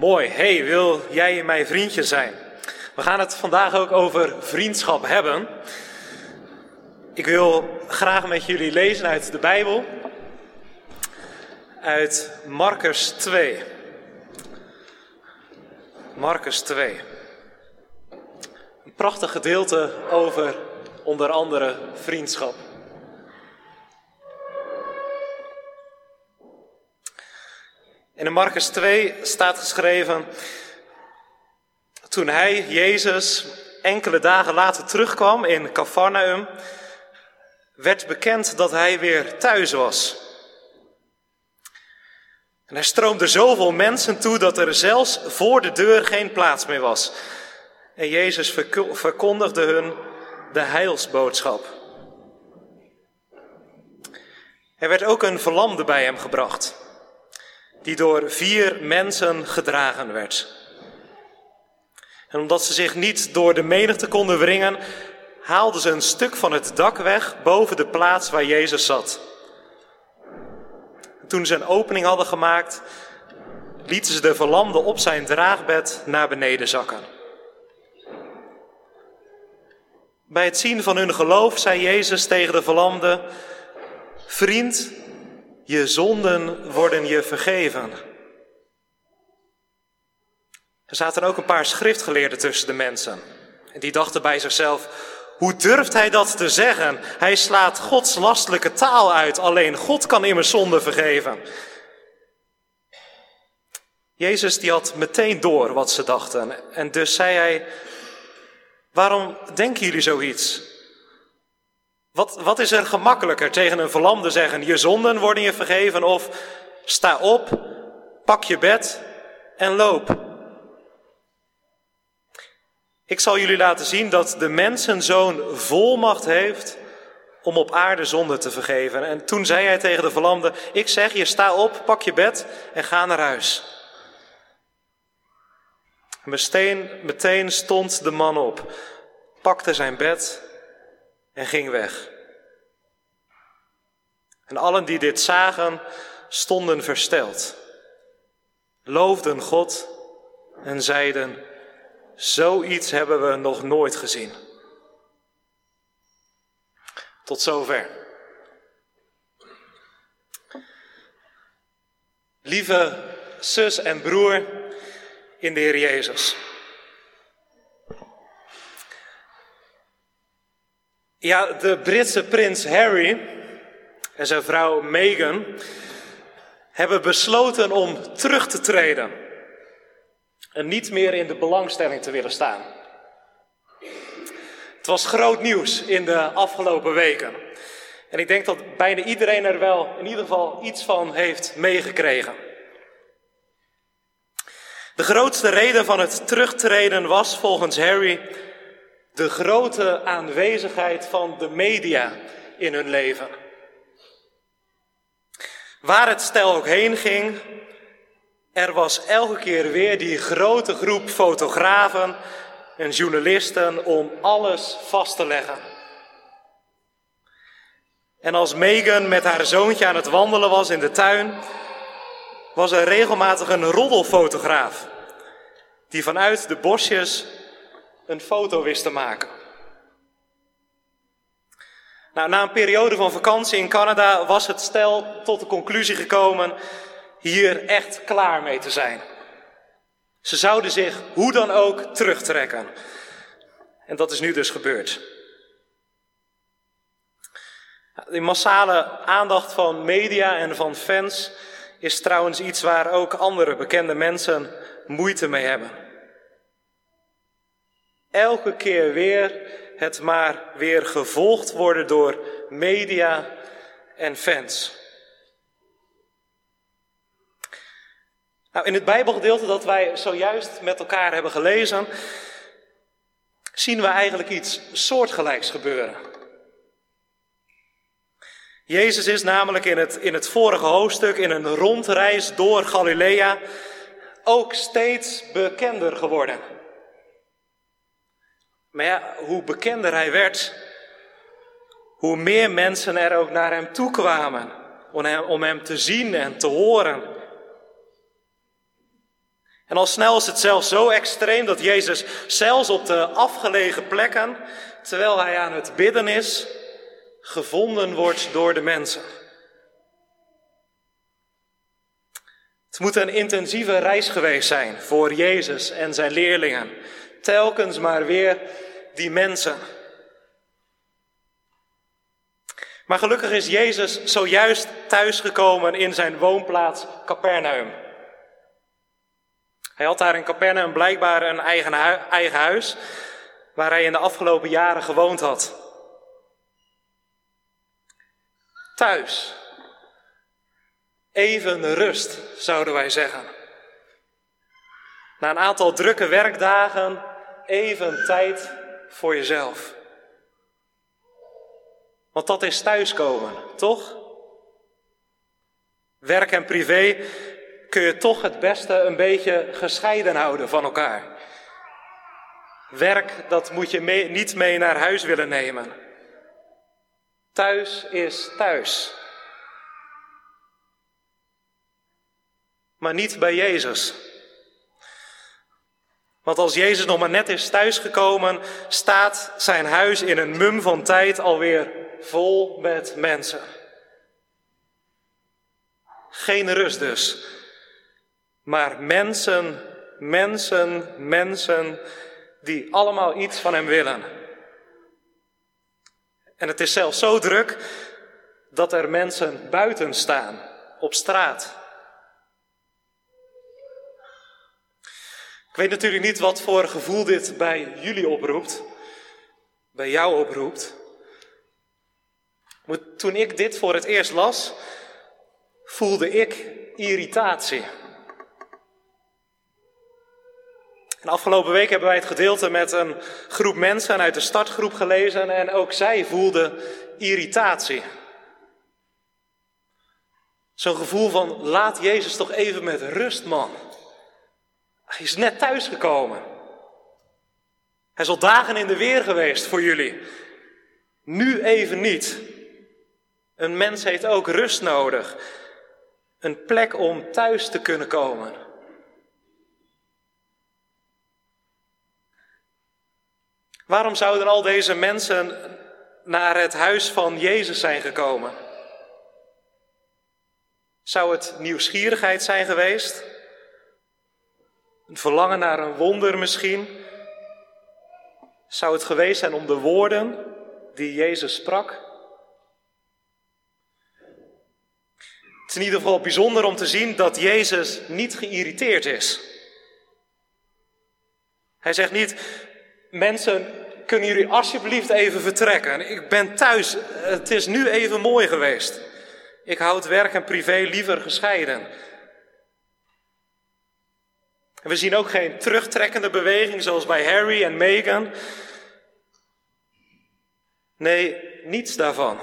Mooi. Hey, wil jij mijn vriendje zijn? We gaan het vandaag ook over vriendschap hebben. Ik wil graag met jullie lezen uit de Bijbel. Uit Marcus 2. Marcus 2. Een prachtig gedeelte over onder andere vriendschap. En in Marcus 2 staat geschreven, toen hij, Jezus, enkele dagen later terugkwam in Cafarnaum, werd bekend dat hij weer thuis was. En er stroomde zoveel mensen toe dat er zelfs voor de deur geen plaats meer was. En Jezus verkondigde hun de heilsboodschap. Er werd ook een verlamde bij hem gebracht die door vier mensen gedragen werd. En omdat ze zich niet door de menigte konden wringen, haalden ze een stuk van het dak weg boven de plaats waar Jezus zat. Toen ze een opening hadden gemaakt, lieten ze de verlamde op zijn draagbed naar beneden zakken. Bij het zien van hun geloof zei Jezus tegen de verlamde: Vriend, je zonden worden je vergeven. Er zaten ook een paar schriftgeleerden tussen de mensen. En die dachten bij zichzelf, hoe durft hij dat te zeggen? Hij slaat Gods lastelijke taal uit. Alleen God kan immers zonde vergeven. Jezus die had meteen door wat ze dachten. En dus zei hij, waarom denken jullie zoiets? Wat, wat is er gemakkelijker tegen een verlamde zeggen, je zonden worden je vergeven of sta op, pak je bed en loop. Ik zal jullie laten zien dat de mensenzoon volmacht heeft om op aarde zonde te vergeven. En toen zei hij tegen de verlamde, ik zeg je sta op, pak je bed en ga naar huis. Meteen, meteen stond de man op, pakte zijn bed en ging weg. En allen die dit zagen, stonden versteld, loofden God en zeiden, zoiets hebben we nog nooit gezien. Tot zover. Lieve zus en broer in de Heer Jezus. Ja, de Britse prins Harry en zijn vrouw Meghan hebben besloten om terug te treden en niet meer in de belangstelling te willen staan. Het was groot nieuws in de afgelopen weken. En ik denk dat bijna iedereen er wel in ieder geval iets van heeft meegekregen. De grootste reden van het terugtreden was volgens Harry de grote aanwezigheid van de media in hun leven. Waar het stel ook heen ging, er was elke keer weer die grote groep fotografen en journalisten om alles vast te leggen. En als Megan met haar zoontje aan het wandelen was in de tuin, was er regelmatig een roddelfotograaf die vanuit de bosjes een foto wist te maken. Nou, na een periode van vakantie in Canada was het stel tot de conclusie gekomen hier echt klaar mee te zijn. Ze zouden zich hoe dan ook terugtrekken. En dat is nu dus gebeurd. Die massale aandacht van media en van fans is trouwens iets waar ook andere bekende mensen moeite mee hebben. Elke keer weer het maar weer gevolgd worden door media en fans. Nou, in het Bijbelgedeelte dat wij zojuist met elkaar hebben gelezen, zien we eigenlijk iets soortgelijks gebeuren. Jezus is namelijk in het, in het vorige hoofdstuk, in een rondreis door Galilea, ook steeds bekender geworden. Maar ja, hoe bekender hij werd, hoe meer mensen er ook naar hem toe kwamen om hem, om hem te zien en te horen. En al snel is het zelfs zo extreem dat Jezus zelfs op de afgelegen plekken, terwijl hij aan het bidden is, gevonden wordt door de mensen. Het moet een intensieve reis geweest zijn voor Jezus en zijn leerlingen. Telkens maar weer die mensen. Maar gelukkig is Jezus zojuist thuisgekomen in zijn woonplaats Capernaum. Hij had daar in Capernaum blijkbaar een eigen, eigen huis, waar hij in de afgelopen jaren gewoond had. Thuis. Even rust, zouden wij zeggen. Na een aantal drukke werkdagen, even tijd voor jezelf. Want dat is thuiskomen, toch? Werk en privé kun je toch het beste een beetje gescheiden houden van elkaar. Werk, dat moet je niet mee naar huis willen nemen. Thuis is thuis. Maar niet bij Jezus. Want als Jezus nog maar net is thuisgekomen, staat zijn huis in een mum van tijd alweer vol met mensen. Geen rust dus. Maar mensen, mensen, mensen die allemaal iets van hem willen. En het is zelfs zo druk dat er mensen buiten staan, op straat. Ik weet natuurlijk niet wat voor gevoel dit bij jullie oproept, bij jou oproept. Maar toen ik dit voor het eerst las, voelde ik irritatie. En afgelopen week hebben wij het gedeelte met een groep mensen uit de startgroep gelezen en ook zij voelden irritatie. Zo'n gevoel van laat Jezus toch even met rust, man. Hij is net thuisgekomen. Hij is al dagen in de weer geweest voor jullie. Nu even niet. Een mens heeft ook rust nodig. Een plek om thuis te kunnen komen. Waarom zouden al deze mensen naar het huis van Jezus zijn gekomen? Zou het nieuwsgierigheid zijn geweest? Een verlangen naar een wonder misschien? Zou het geweest zijn om de woorden die Jezus sprak? Het is in ieder geval bijzonder om te zien dat Jezus niet geïrriteerd is. Hij zegt niet, mensen, kunnen jullie alsjeblieft even vertrekken? Ik ben thuis, het is nu even mooi geweest. Ik houd werk en privé liever gescheiden. We zien ook geen terugtrekkende beweging zoals bij Harry en Meghan. Nee, niets daarvan.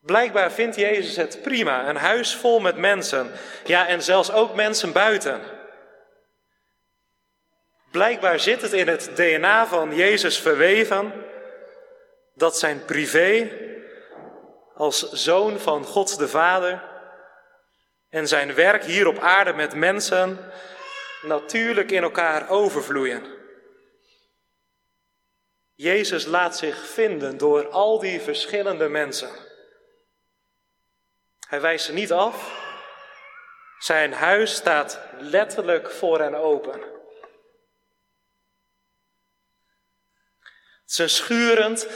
Blijkbaar vindt Jezus het prima, een huis vol met mensen. Ja, en zelfs ook mensen buiten. Blijkbaar zit het in het DNA van Jezus verweven dat zijn privé als zoon van God de Vader en zijn werk hier op aarde met mensen natuurlijk in elkaar overvloeien. Jezus laat zich vinden door al die verschillende mensen. Hij wijst ze niet af. Zijn huis staat letterlijk voor hen open. Het is een schurend,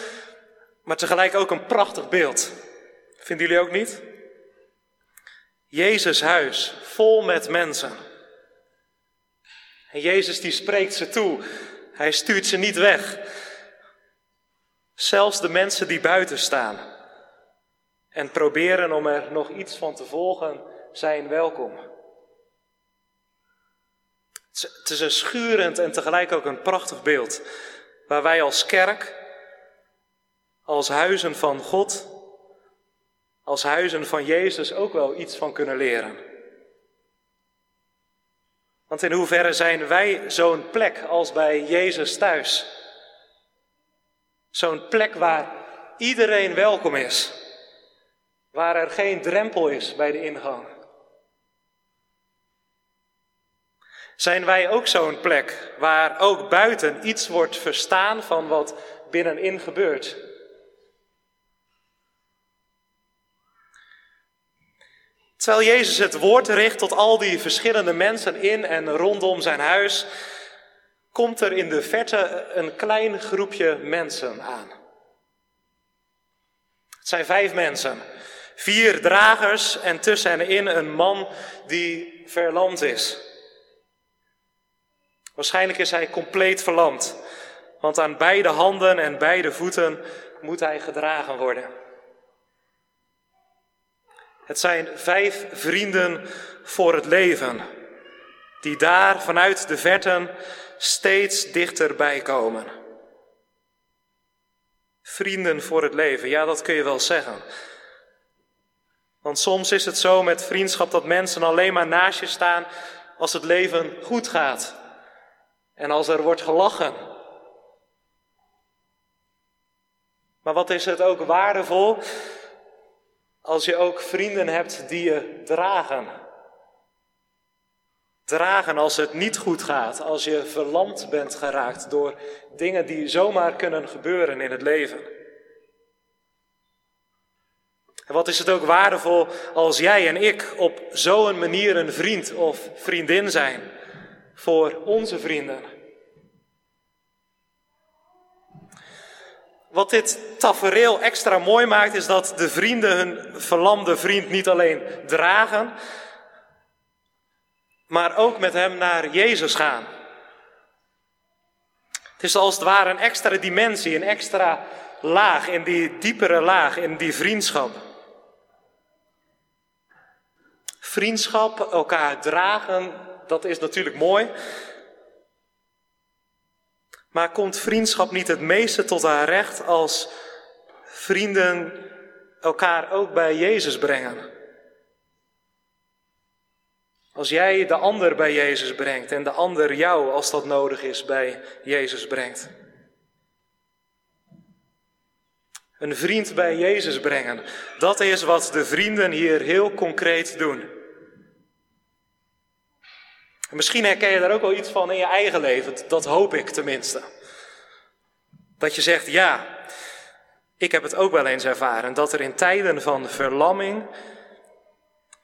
maar tegelijk ook een prachtig beeld. Vinden jullie ook niet? Jezus huis, vol met mensen. En Jezus die spreekt ze toe. Hij stuurt ze niet weg. Zelfs de mensen die buiten staan en proberen om er nog iets van te volgen, zijn welkom. Het is een schurend en tegelijk ook een prachtig beeld waar wij als kerk, als huizen van God, als huizen van Jezus ook wel iets van kunnen leren. Want in hoeverre zijn wij zo'n plek als bij Jezus thuis? Zo'n plek waar iedereen welkom is, waar er geen drempel is bij de ingang. Zijn wij ook zo'n plek waar ook buiten iets wordt verstaan van wat binnenin gebeurt? Terwijl Jezus het woord richt tot al die verschillende mensen in en rondom zijn huis, komt er in de verte een klein groepje mensen aan. Het zijn vijf mensen, vier dragers en tussen hen in een man die verlamd is. Waarschijnlijk is hij compleet verlamd, want aan beide handen en beide voeten moet hij gedragen worden. Het zijn vijf vrienden voor het leven, die daar vanuit de verten steeds dichterbij komen. Vrienden voor het leven, ja, dat kun je wel zeggen. Want soms is het zo met vriendschap dat mensen alleen maar naast je staan als het leven goed gaat en als er wordt gelachen. Maar wat is het ook waardevol als je ook vrienden hebt die je dragen. Dragen als het niet goed gaat, als je verlamd bent geraakt door dingen die zomaar kunnen gebeuren in het leven. En wat is het ook waardevol als jij en ik op zo'n manier een vriend of vriendin zijn voor onze vrienden. Wat dit tafereel extra mooi maakt, is dat de vrienden hun verlamde vriend niet alleen dragen, maar ook met hem naar Jezus gaan. Het is als het ware een extra dimensie, een extra laag in die diepere laag, in die vriendschap. Vriendschap, elkaar dragen, dat is natuurlijk mooi. Maar komt vriendschap niet het meeste tot haar recht als vrienden elkaar ook bij Jezus brengen? Als jij de ander bij Jezus brengt en de ander jou, als dat nodig is, bij Jezus brengt. Een vriend bij Jezus brengen, dat is wat de vrienden hier heel concreet doen. Misschien herken je daar ook wel iets van in je eigen leven, dat hoop ik tenminste. Dat je zegt, ja, ik heb het ook wel eens ervaren, dat er in tijden van verlamming,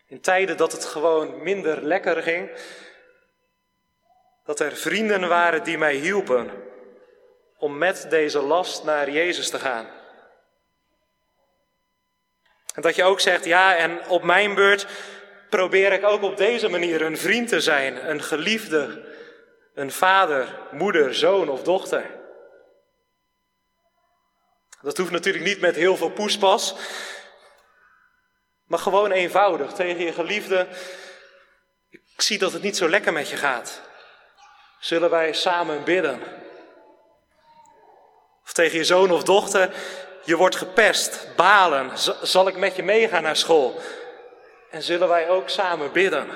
in tijden dat het gewoon minder lekker ging, dat er vrienden waren die mij hielpen om met deze last naar Jezus te gaan. En dat je ook zegt, ja, en op mijn beurt probeer ik ook op deze manier een vriend te zijn, een geliefde, een vader, moeder, zoon of dochter. Dat hoeft natuurlijk niet met heel veel poespas, maar gewoon eenvoudig tegen je geliefde. Ik zie dat het niet zo lekker met je gaat. Zullen wij samen bidden? Of tegen je zoon of dochter, je wordt gepest, balen. Zal ik met je meegaan naar school? En zullen wij ook samen bidden?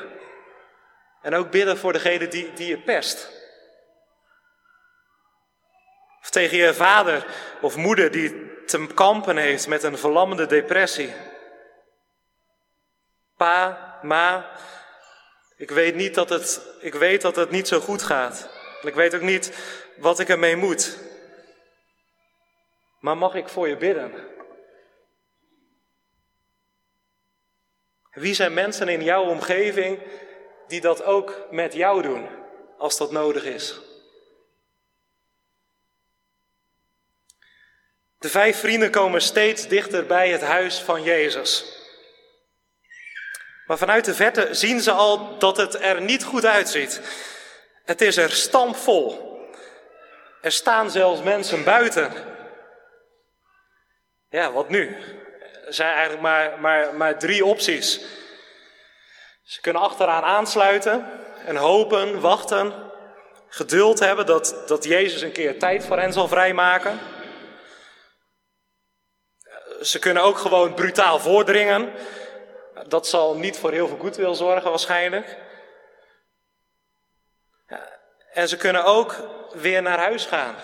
En ook bidden voor degene die, die je pest. Of tegen je vader of moeder die te kampen heeft met een verlammende depressie. Pa, ma, ik weet, niet dat het, ik weet dat het niet zo goed gaat. ik weet ook niet wat ik ermee moet. Maar mag ik voor je bidden? Wie zijn mensen in jouw omgeving die dat ook met jou doen, als dat nodig is? De vijf vrienden komen steeds dichter bij het huis van Jezus. Maar vanuit de verte zien ze al dat het er niet goed uitziet. Het is er stampvol. Er staan zelfs mensen buiten. Ja, wat nu? Zijn eigenlijk maar, maar, maar drie opties. Ze kunnen achteraan aansluiten en hopen, wachten, geduld hebben dat, dat Jezus een keer tijd voor hen zal vrijmaken. Ze kunnen ook gewoon brutaal voordringen. Dat zal niet voor heel veel goedwil zorgen waarschijnlijk. En ze kunnen ook weer naar huis gaan.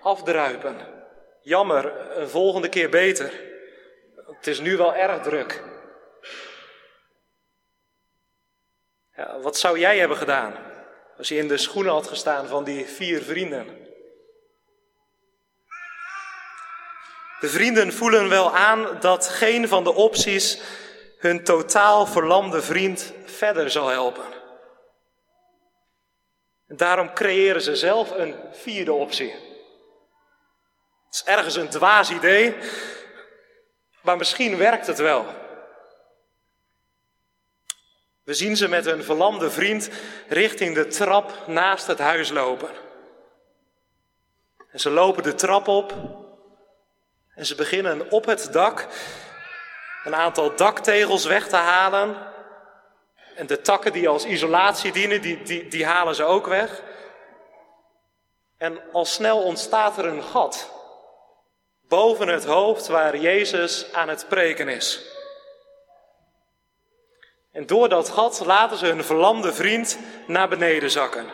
Afdruipen. Jammer, een volgende keer beter. Het is nu wel erg druk. Wat zou jij hebben gedaan als je in de schoenen had gestaan van die vier vrienden? De vrienden voelen wel aan dat geen van de opties hun totaal verlamde vriend verder zal helpen. En daarom creëren ze zelf een vierde optie. Het is ergens een dwaas idee, maar misschien werkt het wel. We zien ze met hun verlamde vriend richting de trap naast het huis lopen. En ze lopen de trap op en ze beginnen op het dak een aantal daktegels weg te halen. En de takken die als isolatie dienen, die, die, die halen ze ook weg. En al snel ontstaat er een gat boven het hoofd waar Jezus aan het preken is. En door dat gat laten ze hun verlamde vriend naar beneden zakken.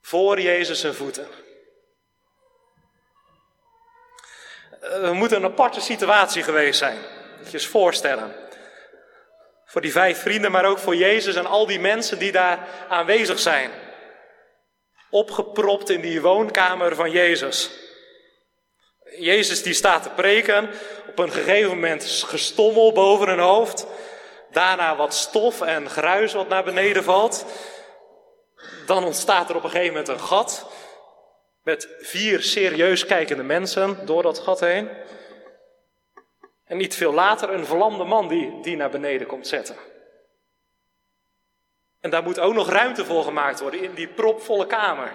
Voor Jezus zijn voeten. Het moet een aparte situatie geweest zijn. Moet je eens voorstellen. Voor die vijf vrienden, maar ook voor Jezus en al die mensen die daar aanwezig zijn. Opgepropt in die woonkamer van Jezus. Jezus die staat te preken, op een gegeven moment gestommel boven hun hoofd. Daarna wat stof en gruis wat naar beneden valt. Dan ontstaat er op een gegeven moment een gat. Met vier serieus kijkende mensen door dat gat heen. En niet veel later een verlamde man die, die naar beneden komt zetten. En daar moet ook nog ruimte voor gemaakt worden in die propvolle kamer.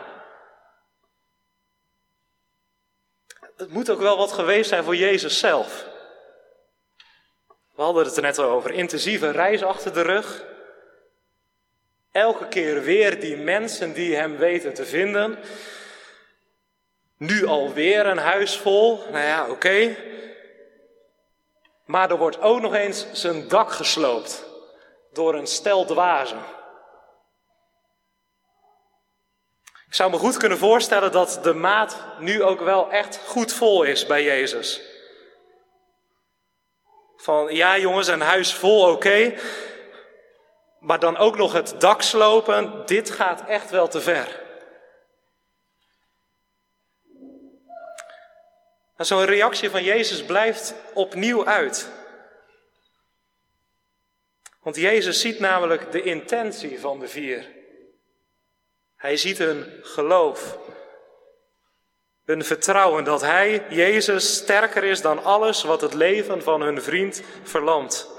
Het moet ook wel wat geweest zijn voor Jezus zelf. We hadden het er net al over. Intensieve reis achter de rug. Elke keer weer die mensen die hem weten te vinden. Nu alweer een huis vol. Nou ja, oké. Maar er wordt ook nog eens zijn dak gesloopt door een stel dwazen. Ik zou me goed kunnen voorstellen dat de maat nu ook wel echt goed vol is bij Jezus. Van ja jongens, een huis vol oké, maar dan ook nog het dak slopen, dit gaat echt wel te ver. Zo'n reactie van Jezus blijft opnieuw uit. Want Jezus ziet namelijk de intentie van de vier. Hij ziet hun geloof. Hun vertrouwen dat Hij, Jezus, sterker is dan alles wat het leven van hun vriend verlamt.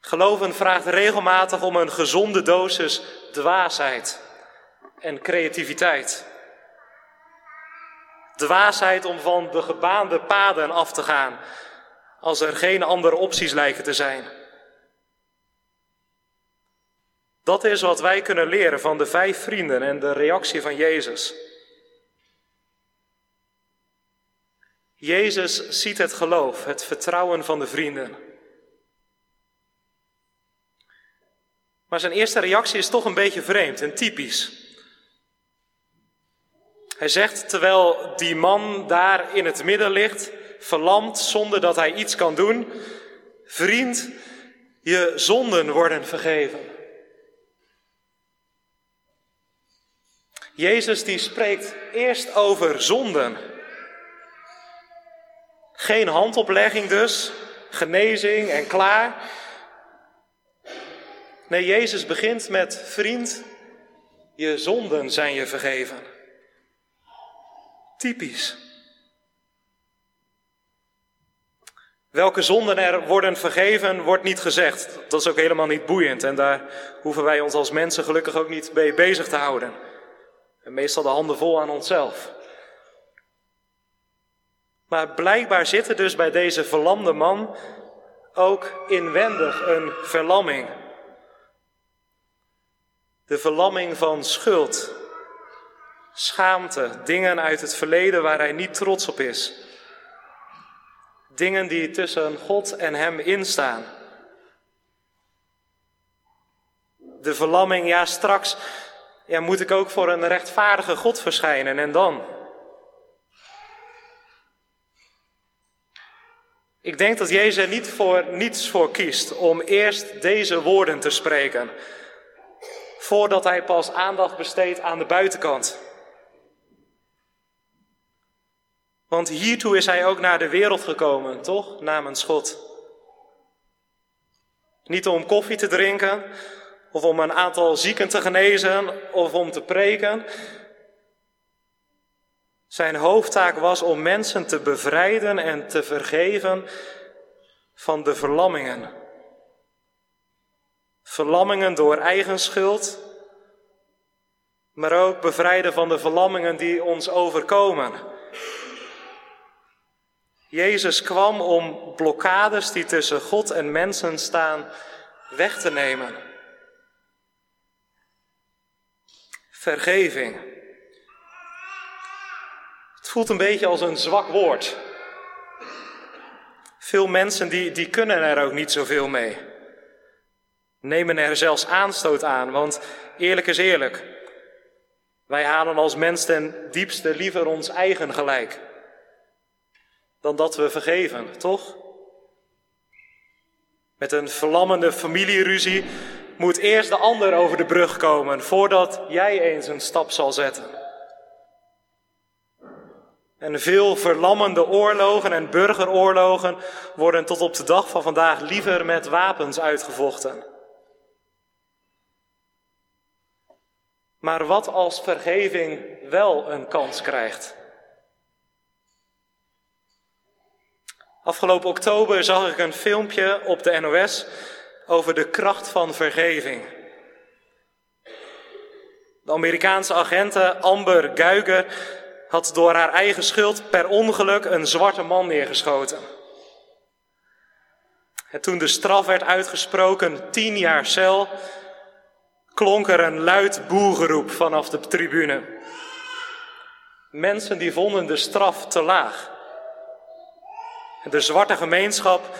Geloven vraagt regelmatig om een gezonde dosis dwaasheid en creativiteit. Dwaasheid om van de gebaande paden af te gaan, als er geen andere opties lijken te zijn. Dat is wat wij kunnen leren van de vijf vrienden en de reactie van Jezus. Jezus ziet het geloof, het vertrouwen van de vrienden. Maar zijn eerste reactie is toch een beetje vreemd en typisch. Hij zegt, terwijl die man daar in het midden ligt, verlamd zonder dat hij iets kan doen, vriend, je zonden worden vergeven. Jezus die spreekt eerst over zonden. Geen handoplegging dus, genezing en klaar. Nee, Jezus begint met vriend, je zonden zijn je vergeven. Typisch. Welke zonden er worden vergeven, wordt niet gezegd. Dat is ook helemaal niet boeiend en daar hoeven wij ons als mensen gelukkig ook niet mee bezig te houden. En meestal de handen vol aan onszelf. Maar blijkbaar zit er dus bij deze verlamde man ook inwendig een verlamming. De verlamming van schuld, schaamte, dingen uit het verleden waar hij niet trots op is. Dingen die tussen God en hem instaan. De verlamming, ja, straks ja, moet ik ook voor een rechtvaardige God verschijnen en dan? Ik denk dat Jezus er niet voor niets voor kiest om eerst deze woorden te spreken, voordat hij pas aandacht besteedt aan de buitenkant. Want hiertoe is hij ook naar de wereld gekomen, toch? Namens God. Niet om koffie te drinken, of om een aantal zieken te genezen, of om te preken. Zijn hoofdtaak was om mensen te bevrijden en te vergeven van de verlammingen. Verlammingen door eigen schuld, maar ook bevrijden van de verlammingen die ons overkomen. Jezus kwam om blokkades die tussen God en mensen staan weg te nemen. Vergeving. Het voelt een beetje als een zwak woord. Veel mensen die, die kunnen er ook niet zoveel mee. Nemen er zelfs aanstoot aan, want eerlijk is eerlijk. Wij halen als mens ten diepste liever ons eigen gelijk dan dat we vergeven, toch? Met een verlammende familieruzie moet eerst de ander over de brug komen voordat jij eens een stap zal zetten. En veel verlammende oorlogen en burgeroorlogen worden tot op de dag van vandaag liever met wapens uitgevochten. Maar wat als vergeving wel een kans krijgt? Afgelopen oktober zag ik een filmpje op de NOS over de kracht van vergeving. De Amerikaanse agente Amber Guyger had door haar eigen schuld per ongeluk een zwarte man neergeschoten. En toen de straf werd uitgesproken, tien jaar cel, klonk er een luid boegeroep vanaf de tribune. Mensen die vonden de straf te laag. De zwarte gemeenschap,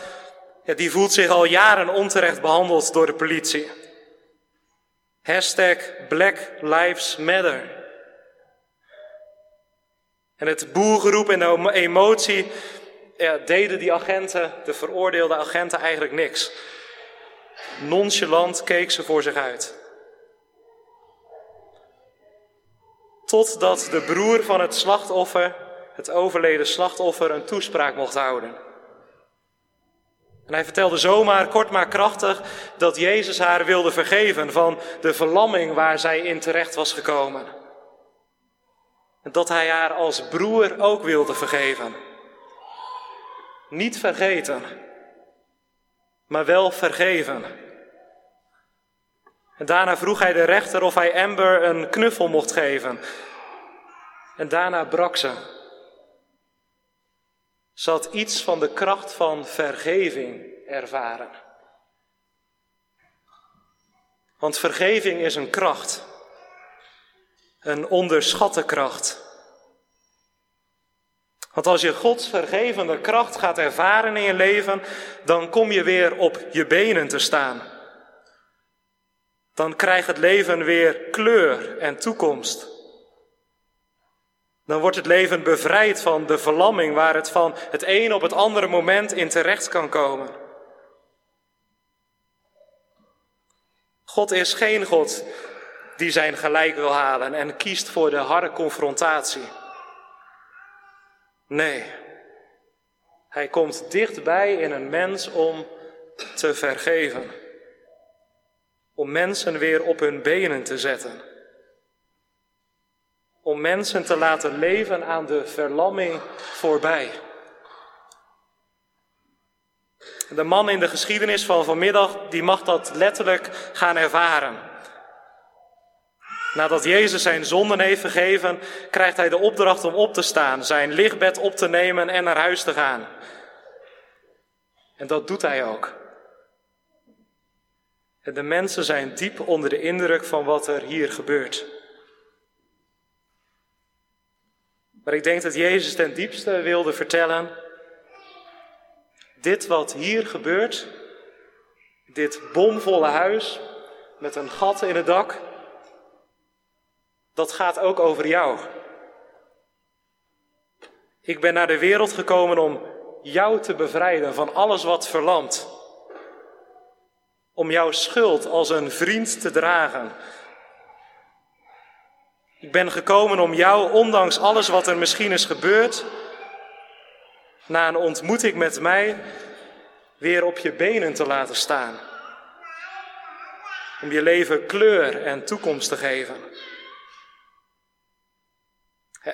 ja, die voelt zich al jaren onterecht behandeld door de politie. Hashtag Black Lives Matter. En het boergeroep en de emotie deden die agenten, de veroordeelde agenten, eigenlijk niks. Nonchalant keek ze voor zich uit. Totdat de broer van het slachtoffer het overleden slachtoffer een toespraak mocht houden. En hij vertelde zomaar, kort maar krachtig, dat Jezus haar wilde vergeven van de verlamming waar zij in terecht was gekomen. En dat hij haar als broer ook wilde vergeven. Niet vergeten, maar wel vergeven. En daarna vroeg hij de rechter of hij Amber een knuffel mocht geven. En daarna brak ze zat iets van de kracht van vergeving ervaren. Want vergeving is een kracht, een onderschatte kracht. Want als je Gods vergevende kracht gaat ervaren in je leven, dan kom je weer op je benen te staan. Dan krijgt het leven weer kleur en toekomst. Dan wordt het leven bevrijd van de verlamming waar het van het een op het andere moment in terecht kan komen. God is geen God die zijn gelijk wil halen en kiest voor de harde confrontatie. Nee, hij komt dichtbij in een mens om te vergeven. Om mensen weer op hun benen te zetten om mensen te laten leven aan de verlamming voorbij. De man in de geschiedenis van vanmiddag, die mag dat letterlijk gaan ervaren. Nadat Jezus zijn zonden heeft vergeven, krijgt hij de opdracht om op te staan, zijn lichtbed op te nemen en naar huis te gaan. En dat doet hij ook. En de mensen zijn diep onder de indruk van wat er hier gebeurt. Maar ik denk dat Jezus ten diepste wilde vertellen, dit wat hier gebeurt, dit bomvolle huis met een gat in het dak, dat gaat ook over jou. Ik ben naar de wereld gekomen om jou te bevrijden van alles wat verlamt. Om jouw schuld als een vriend te dragen. Ik ben gekomen om jou, ondanks alles wat er misschien is gebeurd, na een ontmoeting met mij, weer op je benen te laten staan. Om je leven kleur en toekomst te geven.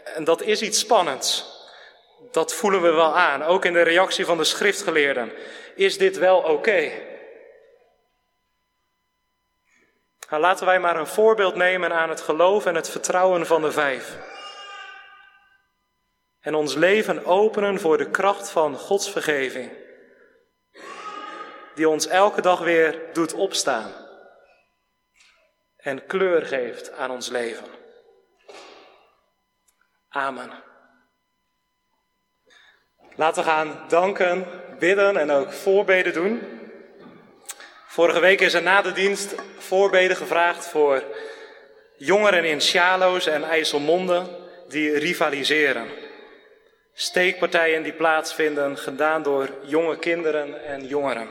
En dat is iets spannends. Dat voelen we wel aan, ook in de reactie van de schriftgeleerden. Is dit wel oké? Nou, laten wij maar een voorbeeld nemen aan het geloof en het vertrouwen van de vijf. En ons leven openen voor de kracht van Gods vergeving. Die ons elke dag weer doet opstaan. En kleur geeft aan ons leven. Amen. Laten we gaan danken, bidden en ook voorbeden doen. Vorige week is er na de dienst voorbeden gevraagd voor jongeren in Sjaloos en IJsselmonde die rivaliseren. Steekpartijen die plaatsvinden, gedaan door jonge kinderen en jongeren.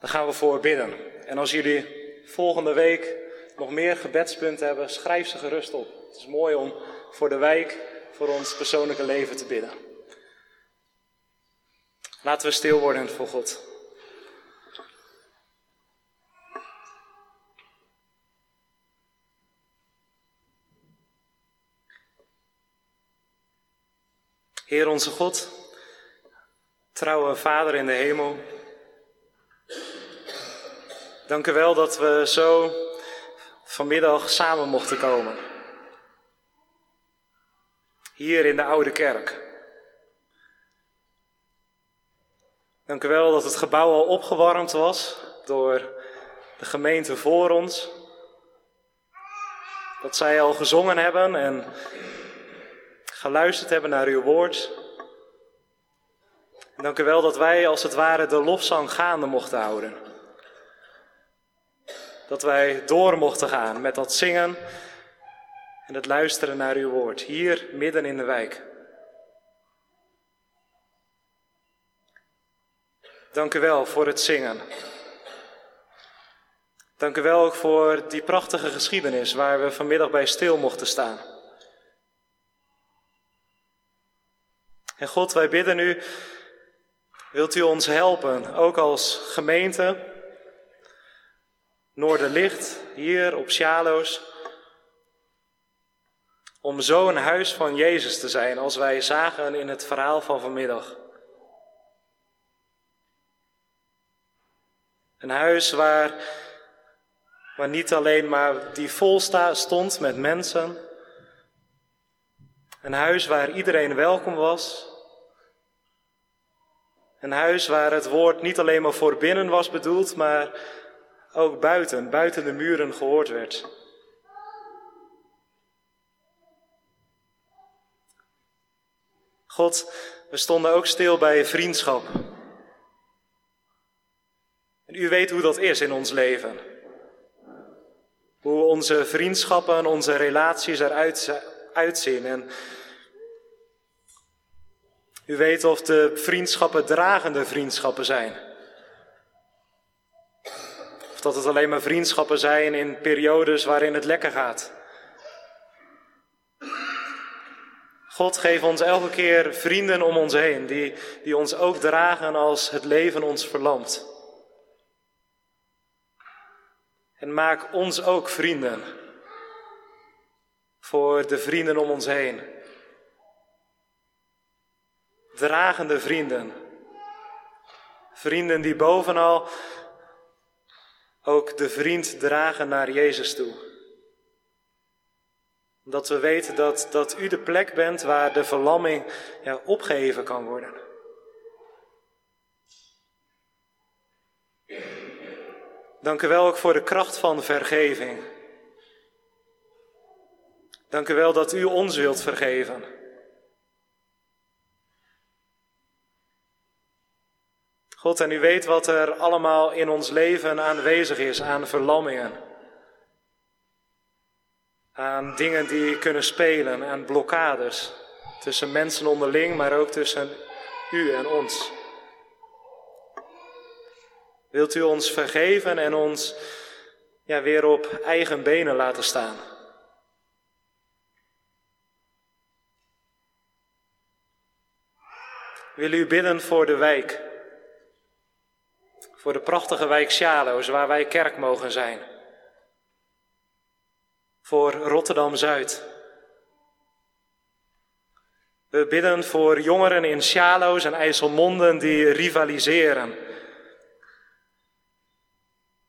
Daar gaan we voor bidden. En als jullie volgende week nog meer gebedspunten hebben, schrijf ze gerust op. Het is mooi om voor de wijk, voor ons persoonlijke leven te bidden. Laten we stil worden voor God. Heer onze God, trouwe Vader in de hemel. Dank u wel dat we zo vanmiddag samen mochten komen. Hier in de Oude Kerk. Dank u wel dat het gebouw al opgewarmd was door de gemeente voor ons. Dat zij al gezongen hebben en geluisterd hebben naar uw woord. Dank u wel dat wij als het ware de lofzang gaande mochten houden. Dat wij door mochten gaan met dat zingen en het luisteren naar uw woord, hier midden in de wijk. Dank u wel voor het zingen. Dank u wel ook voor die prachtige geschiedenis waar we vanmiddag bij stil mochten staan. En God, wij bidden u, wilt u ons helpen, ook als gemeente, Noorderlicht, hier op Sjaloos, om zo een huis van Jezus te zijn als wij zagen in het verhaal van vanmiddag. Een huis waar, waar niet alleen maar die vol stond met mensen. Een huis waar iedereen welkom was. Een huis waar het woord niet alleen maar voor binnen was bedoeld, maar ook buiten, buiten de muren gehoord werd. God, we stonden ook stil bij vriendschap. En u weet hoe dat is in ons leven. Hoe onze vriendschappen, onze relaties eruit uitzien. En u weet of de vriendschappen dragende vriendschappen zijn. Of dat het alleen maar vriendschappen zijn in periodes waarin het lekker gaat. God geeft ons elke keer vrienden om ons heen, die, die ons ook dragen als het leven ons verlamt. En maak ons ook vrienden voor de vrienden om ons heen. Dragende vrienden. Vrienden die bovenal ook de vriend dragen naar Jezus toe. Dat we weten dat, dat u de plek bent waar de verlamming ja, opgeheven kan worden. Dank u wel ook voor de kracht van vergeving. Dank u wel dat u ons wilt vergeven. God, en u weet wat er allemaal in ons leven aanwezig is aan verlammingen. Aan dingen die kunnen spelen, aan blokkades Tussen mensen onderling, maar ook tussen u en ons. Wilt u ons vergeven en ons ja, weer op eigen benen laten staan? Wil u bidden voor de wijk? Voor de prachtige wijk Sjaloos, waar wij kerk mogen zijn. Voor Rotterdam Zuid. We bidden voor jongeren in Sjaloos en IJsselmonden die rivaliseren.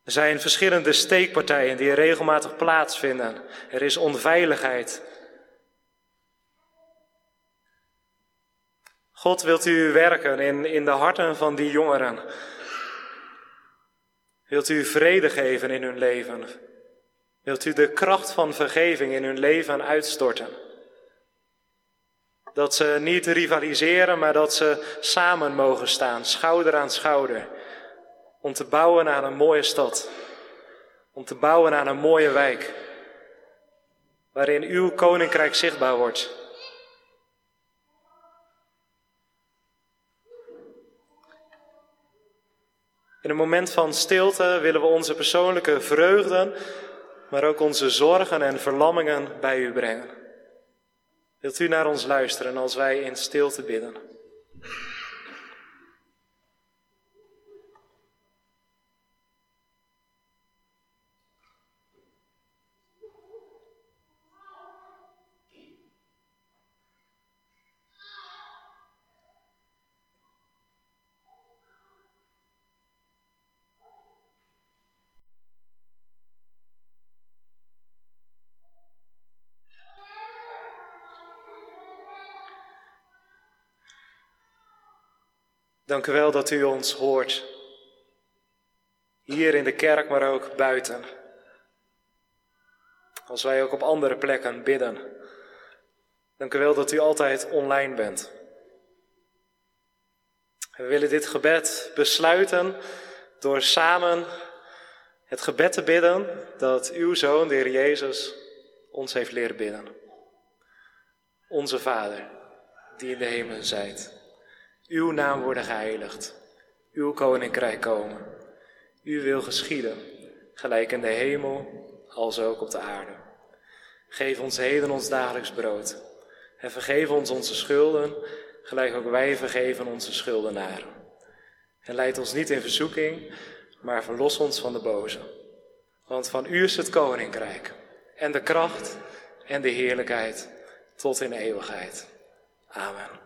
Er zijn verschillende steekpartijen die regelmatig plaatsvinden. Er is onveiligheid. God wilt u werken in, in de harten van die jongeren. Wilt u vrede geven in hun leven? Wilt u de kracht van vergeving in hun leven uitstorten? Dat ze niet rivaliseren, maar dat ze samen mogen staan, schouder aan schouder. Om te bouwen aan een mooie stad. Om te bouwen aan een mooie wijk. Waarin uw koninkrijk zichtbaar wordt. In een moment van stilte willen we onze persoonlijke vreugden, maar ook onze zorgen en verlammingen bij u brengen. Wilt u naar ons luisteren als wij in stilte bidden? Dank u wel dat u ons hoort. Hier in de kerk, maar ook buiten. Als wij ook op andere plekken bidden. Dank u wel dat u altijd online bent. We willen dit gebed besluiten door samen het gebed te bidden dat uw zoon, de Heer Jezus, ons heeft leren bidden. Onze Vader, die in de hemel zijt. Uw naam worden geheiligd. Uw koninkrijk komen. Uw wil geschieden, gelijk in de hemel als ook op de aarde. Geef ons heden ons dagelijks brood. En vergeef ons onze schulden, gelijk ook wij vergeven onze schuldenaren. En leid ons niet in verzoeking, maar verlos ons van de boze. Want van u is het koninkrijk, en de kracht, en de heerlijkheid, tot in eeuwigheid. Amen.